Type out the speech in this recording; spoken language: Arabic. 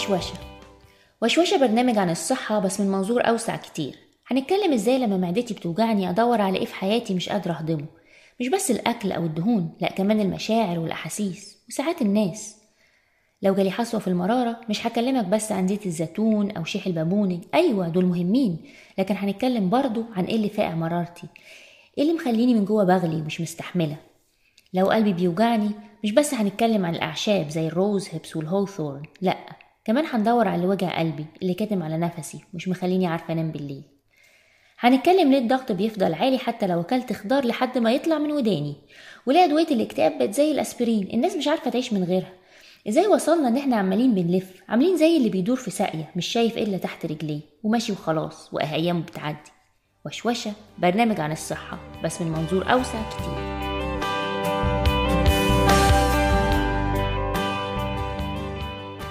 وشوشة. وشوشة برنامج عن الصحة بس من منظور أوسع كتير. هنتكلم إزاي لما معدتي بتوجعني أدور على إيه في حياتي مش قادرة أهضمه. مش بس الأكل أو الدهون لأ كمان المشاعر والأحاسيس وساعات الناس. لو جالي حصوة في المرارة مش هكلمك بس عن زيت الزيتون أو شيح البابونج. أيوة دول مهمين. لكن هنتكلم برضو عن إيه اللي فاقع مرارتي. إيه اللي مخليني من جوه بغلي ومش مستحملة؟ لو قلبي بيوجعني مش بس هنتكلم عن الأعشاب زي الروز هيبس والهوثورن لأ. كمان هندور على وجع قلبي اللي كاتم على نفسي مش مخليني عارفة أنام بالليل. هنتكلم ليه الضغط بيفضل عالي حتى لو أكلت خضار لحد ما يطلع من وداني؟ وليه أدوية الاكتئاب بقت زي الأسبرين؟ الناس مش عارفة تعيش من غيرها. إزاي وصلنا إن إحنا عمالين بنلف؟ عاملين زي اللي بيدور في ساقية مش شايف إلا تحت رجليه وماشي وخلاص وايامه بتعدي. وشوشة برنامج عن الصحة بس من منظور أوسع كتير.